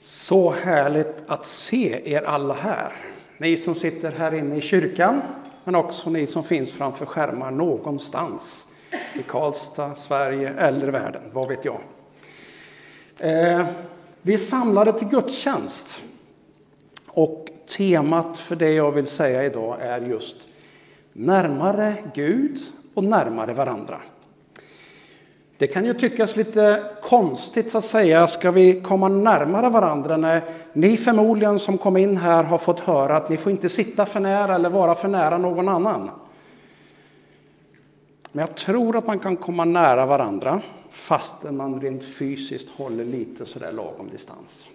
Så härligt att se er alla här. Ni som sitter här inne i kyrkan, men också ni som finns framför skärmar någonstans i Karlstad, Sverige eller världen, vad vet jag. Eh, vi är samlade till gudstjänst och temat för det jag vill säga idag är just närmare Gud och närmare varandra. Det kan ju tyckas lite konstigt att säga, ska vi komma närmare varandra när ni förmodligen som kom in här har fått höra att ni får inte sitta för nära eller vara för nära någon annan. Men jag tror att man kan komma nära varandra fastän man rent fysiskt håller lite sådär lagom distans.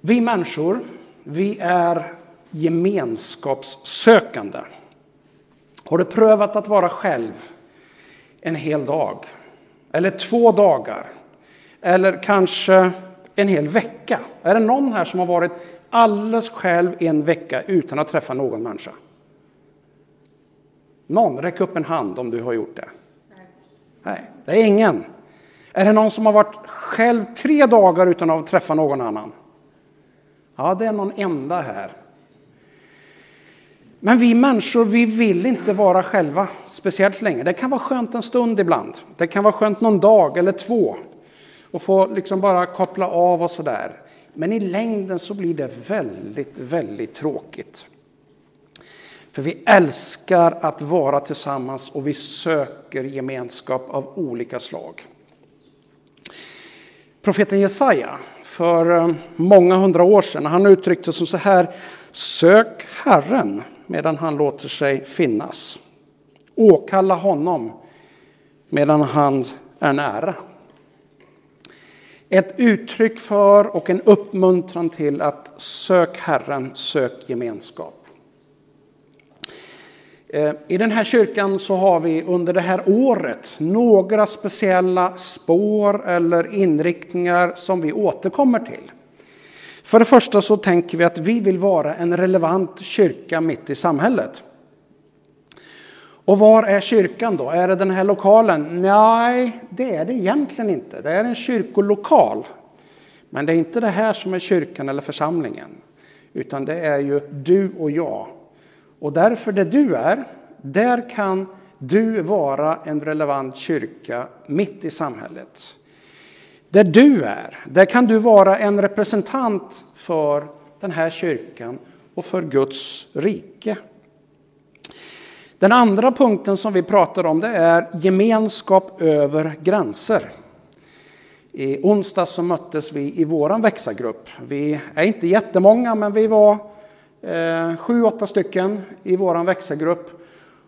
Vi människor, vi är gemenskapssökande. Har du prövat att vara själv en hel dag? Eller två dagar? Eller kanske en hel vecka? Är det någon här som har varit alldeles själv en vecka utan att träffa någon människa? Någon? Räck upp en hand om du har gjort det. Nej, det är ingen. Är det någon som har varit själv tre dagar utan att träffa någon annan? Ja, det är någon enda här. Men vi människor, vi vill inte vara själva speciellt länge. Det kan vara skönt en stund ibland. Det kan vara skönt någon dag eller två. Och få liksom bara koppla av och sådär. Men i längden så blir det väldigt, väldigt tråkigt. För vi älskar att vara tillsammans och vi söker gemenskap av olika slag. Profeten Jesaja, för eh, många hundra år sedan, han uttryckte som så här. Sök Herren medan han låter sig finnas. Åkalla honom medan han är nära. Ett uttryck för och en uppmuntran till att sök Herren, sök gemenskap. Eh, I den här kyrkan så har vi under det här året några speciella spår eller inriktningar som vi återkommer till. För det första så tänker vi att vi vill vara en relevant kyrka mitt i samhället. Och var är kyrkan då? Är det den här lokalen? Nej, det är det egentligen inte. Det är en kyrkolokal. Men det är inte det här som är kyrkan eller församlingen. Utan det är ju du och jag. Och därför det du är, där kan du vara en relevant kyrka mitt i samhället. Där du är, där kan du vara en representant för den här kyrkan och för Guds rike. Den andra punkten som vi pratar om det är gemenskap över gränser. I onsdag så möttes vi i vår växargrupp. Vi är inte jättemånga men vi var eh, sju, åtta stycken i vår växargrupp.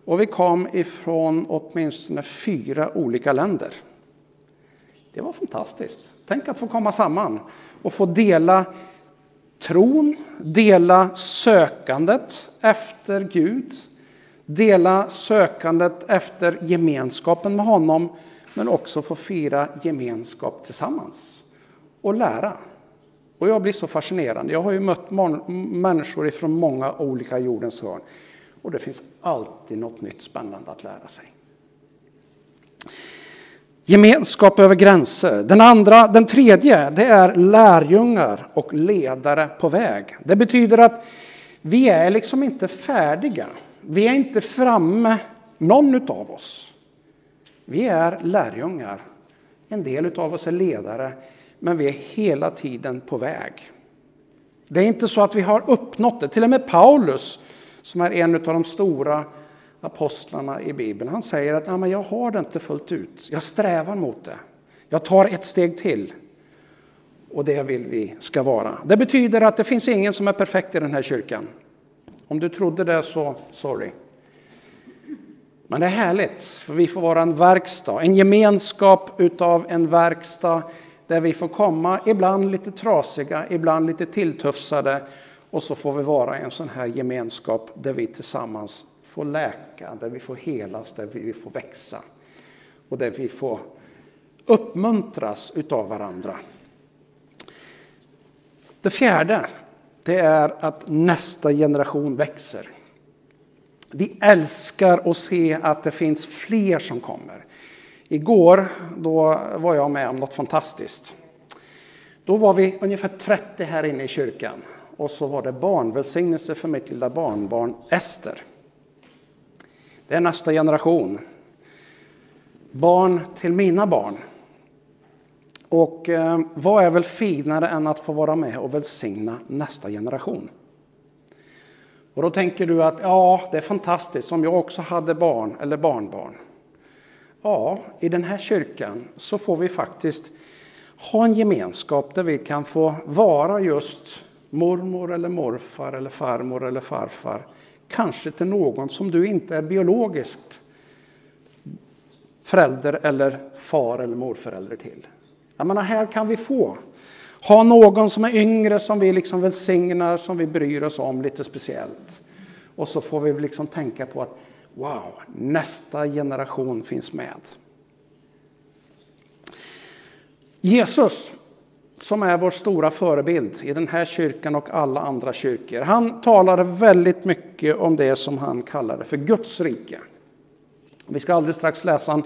Och vi kom ifrån åtminstone fyra olika länder. Det var fantastiskt. Tänk att få komma samman och få dela tron, dela sökandet efter Gud, dela sökandet efter gemenskapen med honom, men också få fira gemenskap tillsammans och lära. Och jag blir så fascinerad. Jag har ju mött människor från många olika jordens hörn och det finns alltid något nytt spännande att lära sig. Gemenskap över gränser. Den, andra, den tredje det är lärjungar och ledare på väg. Det betyder att vi är liksom inte färdiga. Vi är inte framme, någon av oss. Vi är lärjungar. En del av oss är ledare, men vi är hela tiden på väg. Det är inte så att vi har uppnått det. Till och med Paulus, som är en av de stora apostlarna i Bibeln. Han säger att Nej, men jag har det inte fullt ut. Jag strävar mot det. Jag tar ett steg till. Och det vill vi ska vara. Det betyder att det finns ingen som är perfekt i den här kyrkan. Om du trodde det så sorry. Men det är härligt, för vi får vara en verkstad, en gemenskap utav en verkstad där vi får komma, ibland lite trasiga, ibland lite tilltufsade och så får vi vara en sån här gemenskap där vi tillsammans får läka, där vi får helas, där vi får växa och där vi får uppmuntras utav varandra. Det fjärde, det är att nästa generation växer. Vi älskar att se att det finns fler som kommer. Igår då var jag med om något fantastiskt. Då var vi ungefär 30 här inne i kyrkan och så var det barnvälsignelse för mitt lilla barnbarn Ester. Det är nästa generation. Barn till mina barn. Och eh, vad är väl finare än att få vara med och välsigna nästa generation? Och då tänker du att ja, det är fantastiskt om jag också hade barn eller barnbarn. Ja, i den här kyrkan så får vi faktiskt ha en gemenskap där vi kan få vara just mormor eller morfar eller farmor eller farfar. Kanske till någon som du inte är biologiskt förälder eller far eller morförälder till. Jag menar, här kan vi få ha någon som är yngre som vi liksom välsignar, som vi bryr oss om lite speciellt. Och så får vi liksom tänka på att wow, nästa generation finns med. Jesus, som är vår stora förebild i den här kyrkan och alla andra kyrkor. Han talade väldigt mycket om det som han kallade för Guds rike. Vi ska alldeles strax läsa en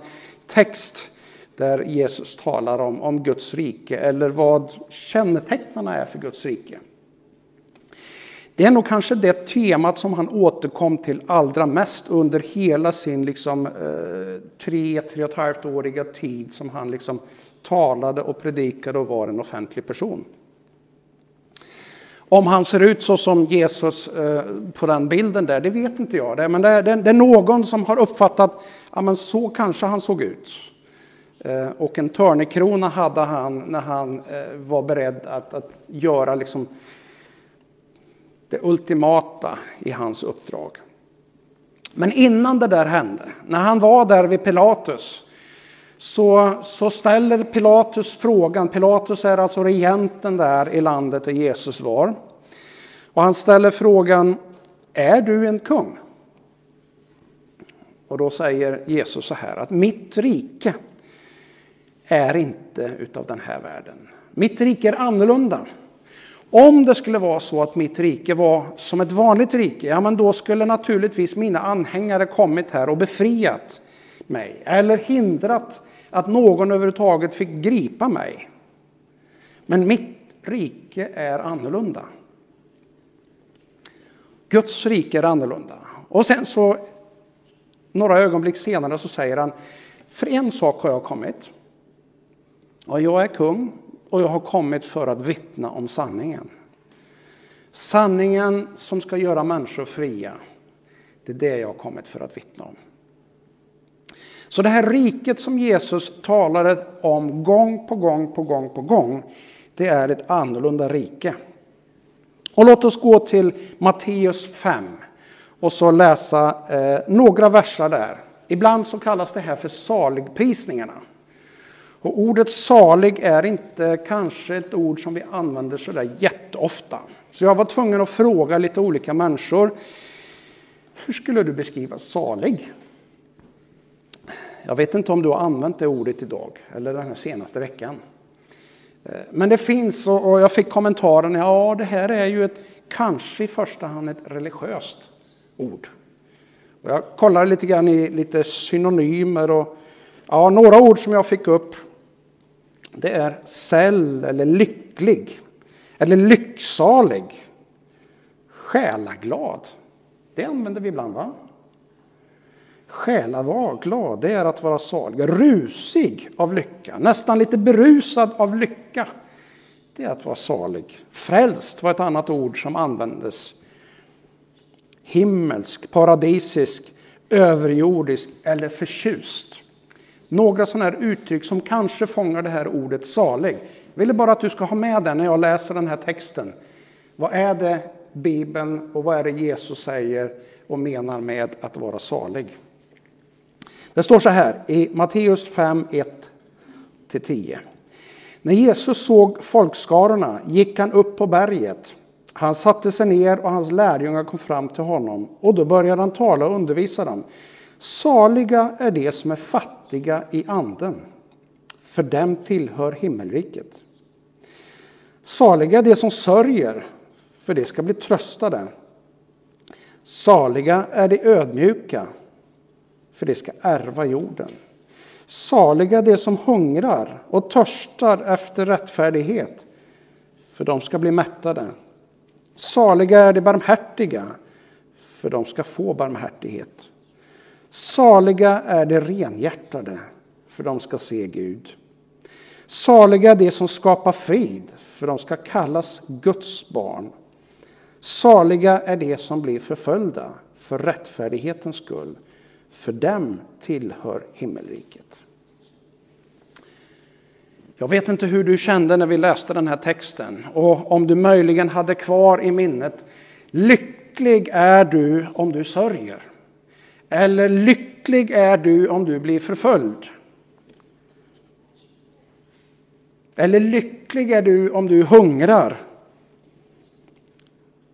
text där Jesus talar om, om Guds rike eller vad kännetecknarna är för Guds rike. Det är nog kanske det temat som han återkom till allra mest under hela sin liksom, eh, tre, tre och ett halvt åriga tid som han liksom talade och predikade och var en offentlig person. Om han ser ut så som Jesus eh, på den bilden där, det vet inte jag. Men det är, någon som har uppfattat, ja men så kanske han såg ut. Eh, och en törnekrona hade han när han eh, var beredd att, att göra liksom det ultimata i hans uppdrag. Men innan det där hände, när han var där vid Pilatus, så, så ställer Pilatus frågan, Pilatus är alltså regenten där i landet där Jesus var. Och han ställer frågan, är du en kung? Och då säger Jesus så här att mitt rike är inte utav den här världen. Mitt rike är annorlunda. Om det skulle vara så att mitt rike var som ett vanligt rike, ja men då skulle naturligtvis mina anhängare kommit här och befriat mig. Eller hindrat att någon överhuvudtaget fick gripa mig. Men mitt rike är annorlunda. Guds rike är annorlunda. Och sen så, några ögonblick senare så säger han, för en sak har jag kommit. Och jag är kung och jag har kommit för att vittna om sanningen. Sanningen som ska göra människor fria. Det är det jag har kommit för att vittna om. Så det här riket som Jesus talade om gång på gång på gång på gång. Det är ett annorlunda rike. Och låt oss gå till Matteus 5 och så läsa eh, några verser där. Ibland så kallas det här för saligprisningarna. Och ordet salig är inte kanske ett ord som vi använder så där jätteofta. Så jag var tvungen att fråga lite olika människor. Hur skulle du beskriva salig? Jag vet inte om du har använt det ordet idag eller den här senaste veckan. Eh, men det finns och jag fick kommentaren, ja det här är ju ett, kanske i första hand ett religiöst ord. Och jag kollade lite grann i lite synonymer och ja, några ord som jag fick upp det är säll eller lycklig. Eller lycksalig. Själaglad. Det använder vi ibland va? Själavag, glad, det är att vara salig. Rusig av lycka, nästan lite berusad av lycka. Det är att vara salig. Frälst var ett annat ord som användes. Himmelsk, paradisisk, överjordisk eller förtjust. Några sådana här uttryck som kanske fångar det här ordet salig. Jag ville bara att du ska ha med det när jag läser den här texten. Vad är det Bibeln och vad är det Jesus säger och menar med att vara salig? Det står så här i Matteus 5, 1-10. När Jesus såg folkskarorna gick han upp på berget. Han satte sig ner och hans lärjungar kom fram till honom och då började han tala och undervisa dem. Saliga är de som är fattiga i anden, för dem tillhör himmelriket. Saliga är de som sörjer, för de ska bli tröstade. Saliga är de ödmjuka, för de ska ärva jorden. Saliga de som hungrar och törstar efter rättfärdighet, för de ska bli mättade. Saliga är de barmhärtiga, för de ska få barmhärtighet. Saliga är de renhjärtade, för de ska se Gud. Saliga är de som skapar frid, för de ska kallas Guds barn. Saliga är de som blir förföljda för rättfärdighetens skull, för dem tillhör himmelriket. Jag vet inte hur du kände när vi läste den här texten och om du möjligen hade kvar i minnet Lycklig är du om du sörjer. Eller lycklig är du om du blir förföljd. Eller lycklig är du om du hungrar.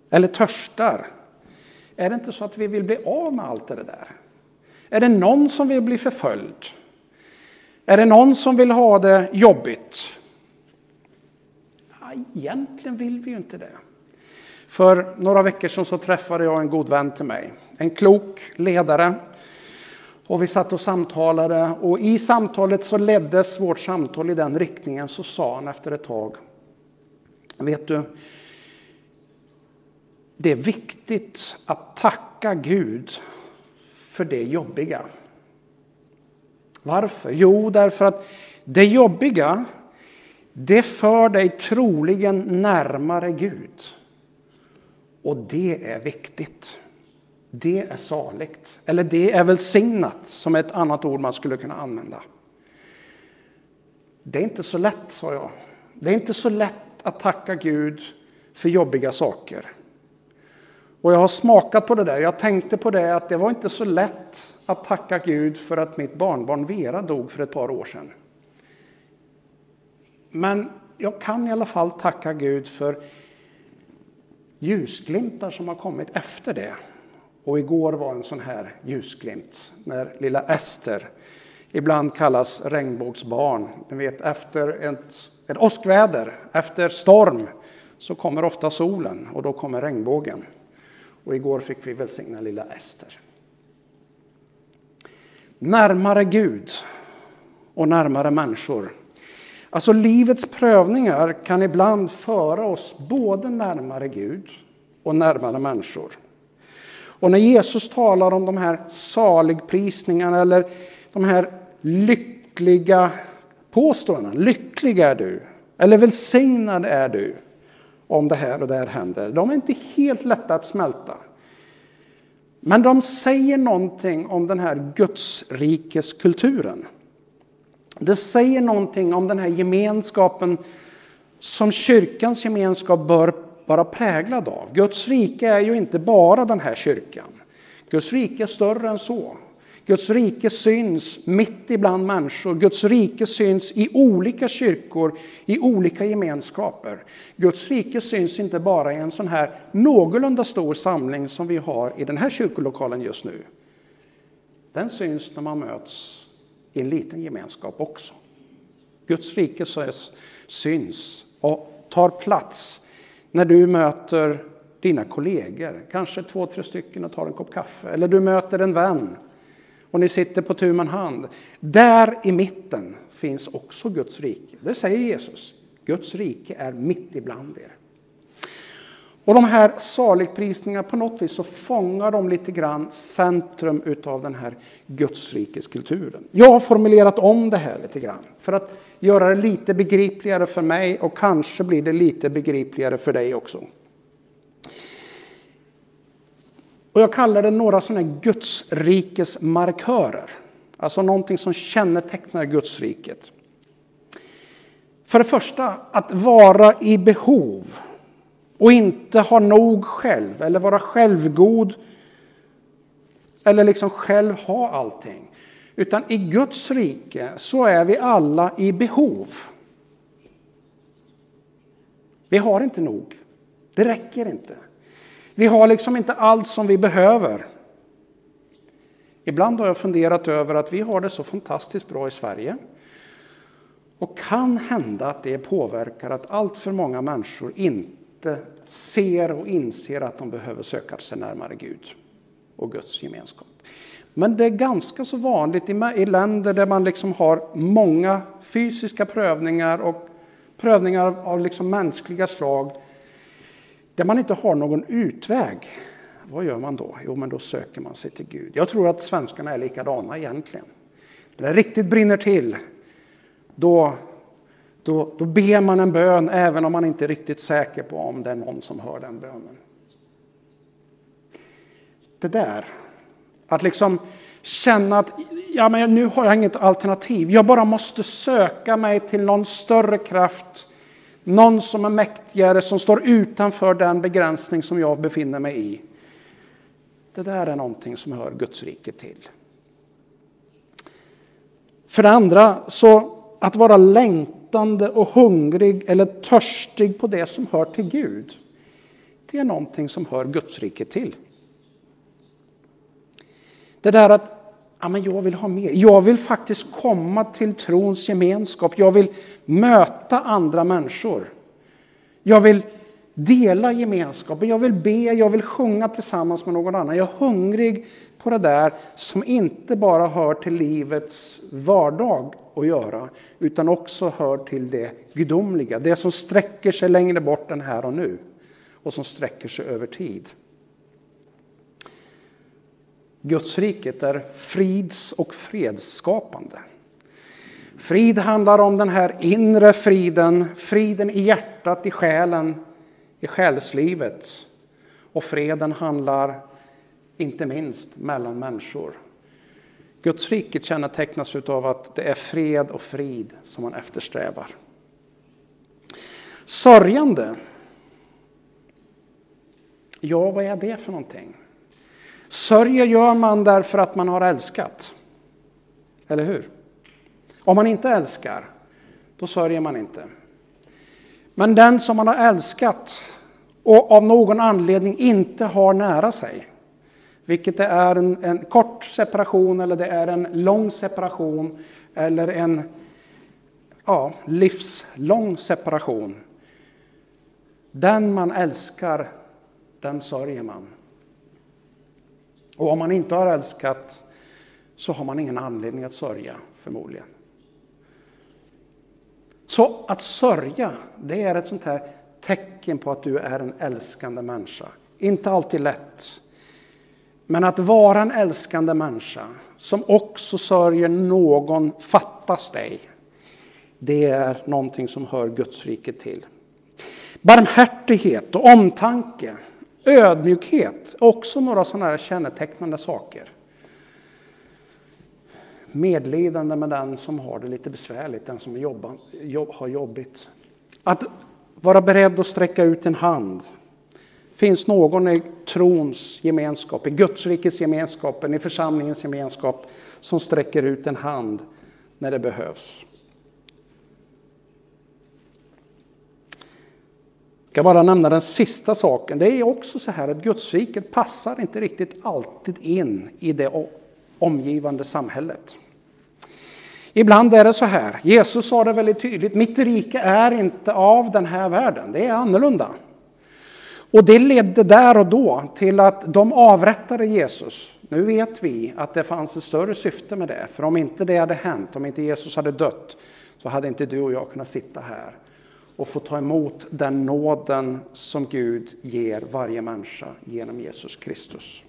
Eller törstar. Är det inte så att vi vill bli av med allt det där? Är det någon som vill bli förföljd? Är det någon som vill ha det jobbigt? Ja, egentligen vill vi ju inte det. För några veckor sedan så träffade jag en god vän till mig. En klok ledare. Och vi satt och samtalade och i samtalet så leddes vårt samtal i den riktningen. Så sa han efter ett tag. Vet du, det är viktigt att tacka Gud för det jobbiga. Varför? Jo, därför att det jobbiga, det för dig troligen närmare Gud. Och det är viktigt. Det är saligt. Eller det är välsignat, som är ett annat ord man skulle kunna använda. Det är inte så lätt, sa jag. Det är inte så lätt att tacka Gud för jobbiga saker. Och jag har smakat på det där. Jag tänkte på det att det var inte så lätt att tacka Gud för att mitt barnbarn Vera dog för ett par år sedan. Men jag kan i alla fall tacka Gud för ljusglimtar som har kommit efter det. Och igår var en sån här ljusglimt när lilla Ester, ibland kallas regnbågsbarn, ni vet efter ett, ett åskväder, efter storm, så kommer ofta solen och då kommer regnbågen. Och igår fick vi välsigna lilla Ester. Närmare Gud och närmare människor. Alltså livets prövningar kan ibland föra oss både närmare Gud och närmare människor. Och när Jesus talar om de här saligprisningarna eller de här lyckliga påståendena. Lycklig är du, eller välsignad är du om det här och det här händer. De är inte helt lätta att smälta. Men de säger någonting om den här Gudsrikeskulturen. Det säger någonting om den här gemenskapen som kyrkans gemenskap bör vara präglad av. Guds rike är ju inte bara den här kyrkan. Guds rike är större än så. Guds rike syns mitt ibland människor. Guds rike syns i olika kyrkor, i olika gemenskaper. Guds rike syns inte bara i en sån här någorlunda stor samling som vi har i den här kyrkolokalen just nu. Den syns när man möts i en liten gemenskap också. Guds rike syns och tar plats när du möter dina kollegor, kanske två, tre stycken och tar en kopp kaffe. Eller du möter en vän och ni sitter på tu man hand. Där i mitten finns också Guds rike. Det säger Jesus. Guds rike är mitt ibland er. Och de här saligprisningarna, på något vis så fångar de lite grann centrum utav den här Gudsrikeskulturen. Jag har formulerat om det här lite grann för att göra det lite begripligare för mig och kanske blir det lite begripligare för dig också. Och jag kallar det några sådana här Gudsrikesmarkörer. Alltså någonting som kännetecknar Gudsriket. För det första, att vara i behov och inte ha nog själv eller vara självgod eller liksom själv ha allting. Utan i Guds rike så är vi alla i behov. Vi har inte nog. Det räcker inte. Vi har liksom inte allt som vi behöver. Ibland har jag funderat över att vi har det så fantastiskt bra i Sverige. Och kan hända att det påverkar att allt för många människor inte ser och inser att de behöver söka sig närmare Gud och Guds gemenskap. Men det är ganska så vanligt i länder där man liksom har många fysiska prövningar och prövningar av liksom mänskliga slag. Där man inte har någon utväg. Vad gör man då? Jo, men då söker man sig till Gud. Jag tror att svenskarna är likadana egentligen. När det riktigt brinner till, då, då, då ber man en bön även om man inte är riktigt säker på om det är någon som hör den bönen. Det där, att liksom känna att ja, men nu har jag inget alternativ. Jag bara måste söka mig till någon större kraft. Någon som är mäktigare, som står utanför den begränsning som jag befinner mig i. Det där är någonting som hör Guds rike till. För det andra, så att vara längtande och hungrig eller törstig på det som hör till Gud. Det är någonting som hör Guds rike till. Det där att ja, men jag vill ha mer. Jag vill faktiskt komma till trons gemenskap. Jag vill möta andra människor. Jag vill dela gemenskapen. Jag vill be, jag vill sjunga tillsammans med någon annan. Jag är hungrig på det där som inte bara hör till livets vardag att göra, utan också hör till det gudomliga. Det som sträcker sig längre bort än här och nu och som sträcker sig över tid. Gudsriket är frids och fredsskapande. Frid handlar om den här inre friden, friden i hjärtat, i själen, i själslivet. Och freden handlar inte minst mellan människor. Gudsriket kännetecknas av att det är fred och frid som man eftersträvar. Sörjande. Ja, vad är det för någonting? Sörjer gör man därför att man har älskat. Eller hur? Om man inte älskar, då sörjer man inte. Men den som man har älskat och av någon anledning inte har nära sig, vilket det är en, en kort separation eller det är en lång separation eller en ja, livslång separation. Den man älskar, den sörjer man. Och om man inte har älskat så har man ingen anledning att sörja, förmodligen. Så att sörja, det är ett sånt här tecken på att du är en älskande människa. Inte alltid lätt. Men att vara en älskande människa som också sörjer någon fattas dig. Det är någonting som hör Guds rike till. Barmhärtighet och omtanke Ödmjukhet, också några sådana här kännetecknande saker. Medlidande med den som har det lite besvärligt, den som jobba, jobb, har jobbigt. Att vara beredd att sträcka ut en hand. Finns någon i trons gemenskap, i Gudsrikets gemenskapen, i församlingens gemenskap som sträcker ut en hand när det behövs. Ska bara nämna den sista saken. Det är också så här att Gudsriket passar inte riktigt alltid in i det omgivande samhället. Ibland är det så här, Jesus sa det väldigt tydligt, mitt rike är inte av den här världen, det är annorlunda. Och det ledde där och då till att de avrättade Jesus. Nu vet vi att det fanns ett större syfte med det, för om inte det hade hänt, om inte Jesus hade dött, så hade inte du och jag kunnat sitta här och få ta emot den nåden som Gud ger varje människa genom Jesus Kristus.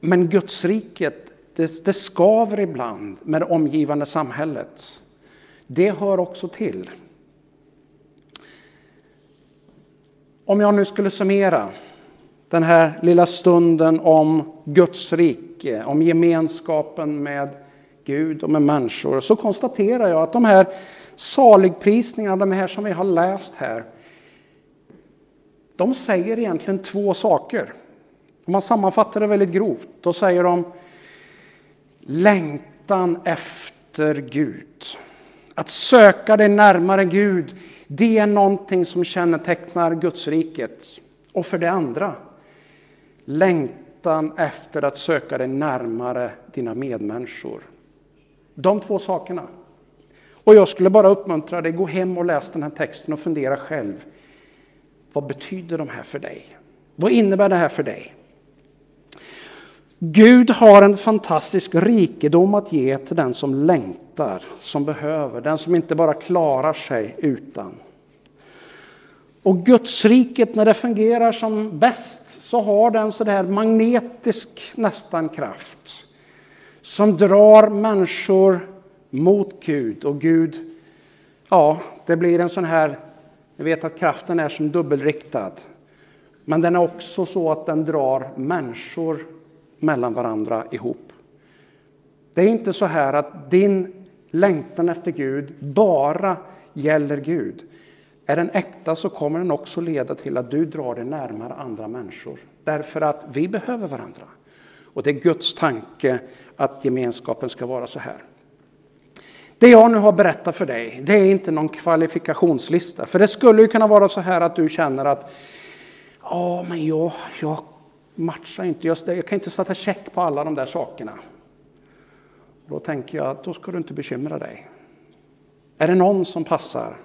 Men Gudsriket, det, det skaver ibland med det omgivande samhället. Det hör också till. Om jag nu skulle summera den här lilla stunden om Guds rike, om gemenskapen med Gud och med människor, så konstaterar jag att de här saligprisningarna, de här som vi har läst här, de säger egentligen två saker. Om man sammanfattar det väldigt grovt, då säger de längtan efter Gud. Att söka dig närmare Gud, det är någonting som kännetecknar Gudsriket. Och för det andra, längtan efter att söka dig närmare dina medmänniskor. De två sakerna. Och jag skulle bara uppmuntra dig, gå hem och läs den här texten och fundera själv. Vad betyder de här för dig? Vad innebär det här för dig? Gud har en fantastisk rikedom att ge till den som längtar, som behöver, den som inte bara klarar sig utan. Och Gudsriket, när det fungerar som bäst, så har den sådär magnetisk nästan kraft. Som drar människor mot Gud och Gud, ja, det blir en sån här, ni vet att kraften är som dubbelriktad. Men den är också så att den drar människor mellan varandra ihop. Det är inte så här att din längtan efter Gud bara gäller Gud. Är den äkta så kommer den också leda till att du drar dig närmare andra människor. Därför att vi behöver varandra. Och det är Guds tanke att gemenskapen ska vara så här. Det jag nu har berättat för dig, det är inte någon kvalifikationslista. För det skulle ju kunna vara så här att du känner att ja, men jag, jag matchar inte, jag, jag kan inte sätta check på alla de där sakerna. Då tänker jag att då ska du inte bekymra dig. Är det någon som passar?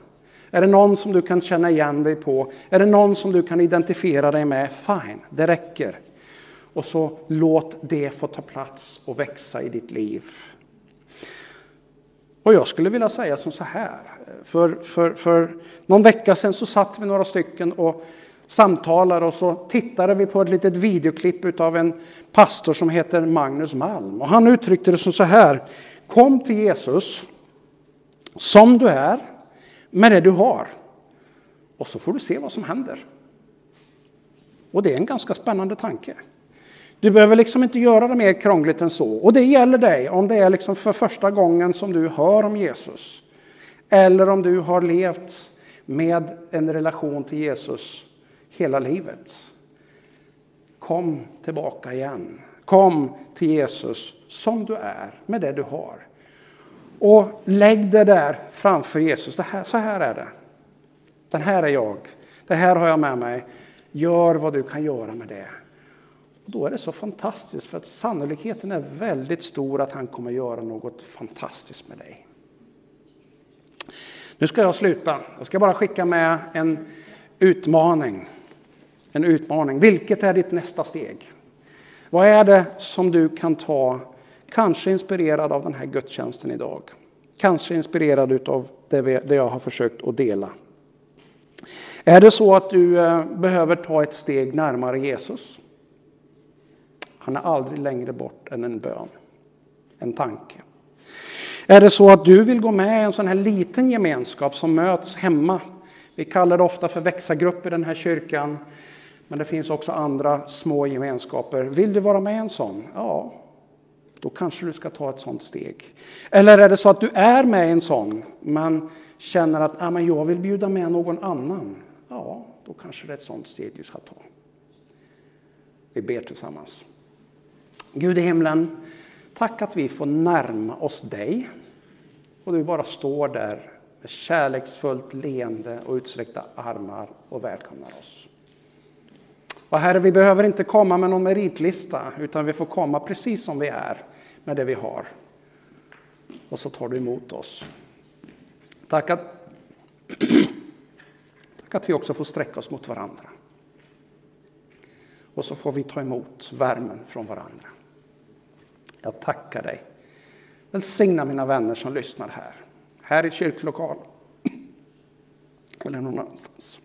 Är det någon som du kan känna igen dig på? Är det någon som du kan identifiera dig med? Fine, det räcker. Och så låt det få ta plats och växa i ditt liv. Och jag skulle vilja säga som så här. För, för, för någon vecka sedan så satt vi några stycken och samtalade och så tittade vi på ett litet videoklipp av en pastor som heter Magnus Malm. Och han uttryckte det som så här. Kom till Jesus som du är, med det du har. Och så får du se vad som händer. Och det är en ganska spännande tanke. Du behöver liksom inte göra det mer krångligt än så. Och det gäller dig om det är liksom för första gången som du hör om Jesus. Eller om du har levt med en relation till Jesus hela livet. Kom tillbaka igen. Kom till Jesus som du är, med det du har. Och lägg det där framför Jesus. Det här, så här är det. Den här är jag. Det här har jag med mig. Gör vad du kan göra med det. Och då är det så fantastiskt, för att sannolikheten är väldigt stor att han kommer göra något fantastiskt med dig. Nu ska jag sluta. Jag ska bara skicka med en utmaning. En utmaning. Vilket är ditt nästa steg? Vad är det som du kan ta, kanske inspirerad av den här gudstjänsten idag? Kanske inspirerad av det jag har försökt att dela. Är det så att du eh, behöver ta ett steg närmare Jesus? Han är aldrig längre bort än en bön, en tanke. Är det så att du vill gå med i en sån här liten gemenskap som möts hemma? Vi kallar det ofta för växagrupp i den här kyrkan. Men det finns också andra små gemenskaper. Vill du vara med i en sån? Ja, då kanske du ska ta ett sånt steg. Eller är det så att du är med i en sån, men känner att ah, men jag vill bjuda med någon annan? Ja, då kanske det är ett sånt steg du ska ta. Vi ber tillsammans. Gud i himlen, tack att vi får närma oss dig. Och du bara står där med kärleksfullt leende och utsträckta armar och välkomnar oss. Och Herre, vi behöver inte komma med någon meritlista, utan vi får komma precis som vi är med det vi har. Och så tar du emot oss. Tack att, tack att vi också får sträcka oss mot varandra. Och så får vi ta emot värmen från varandra. Jag tackar dig. Välsigna mina vänner som lyssnar här. Här i kyrklokalen. Eller någon annanstans.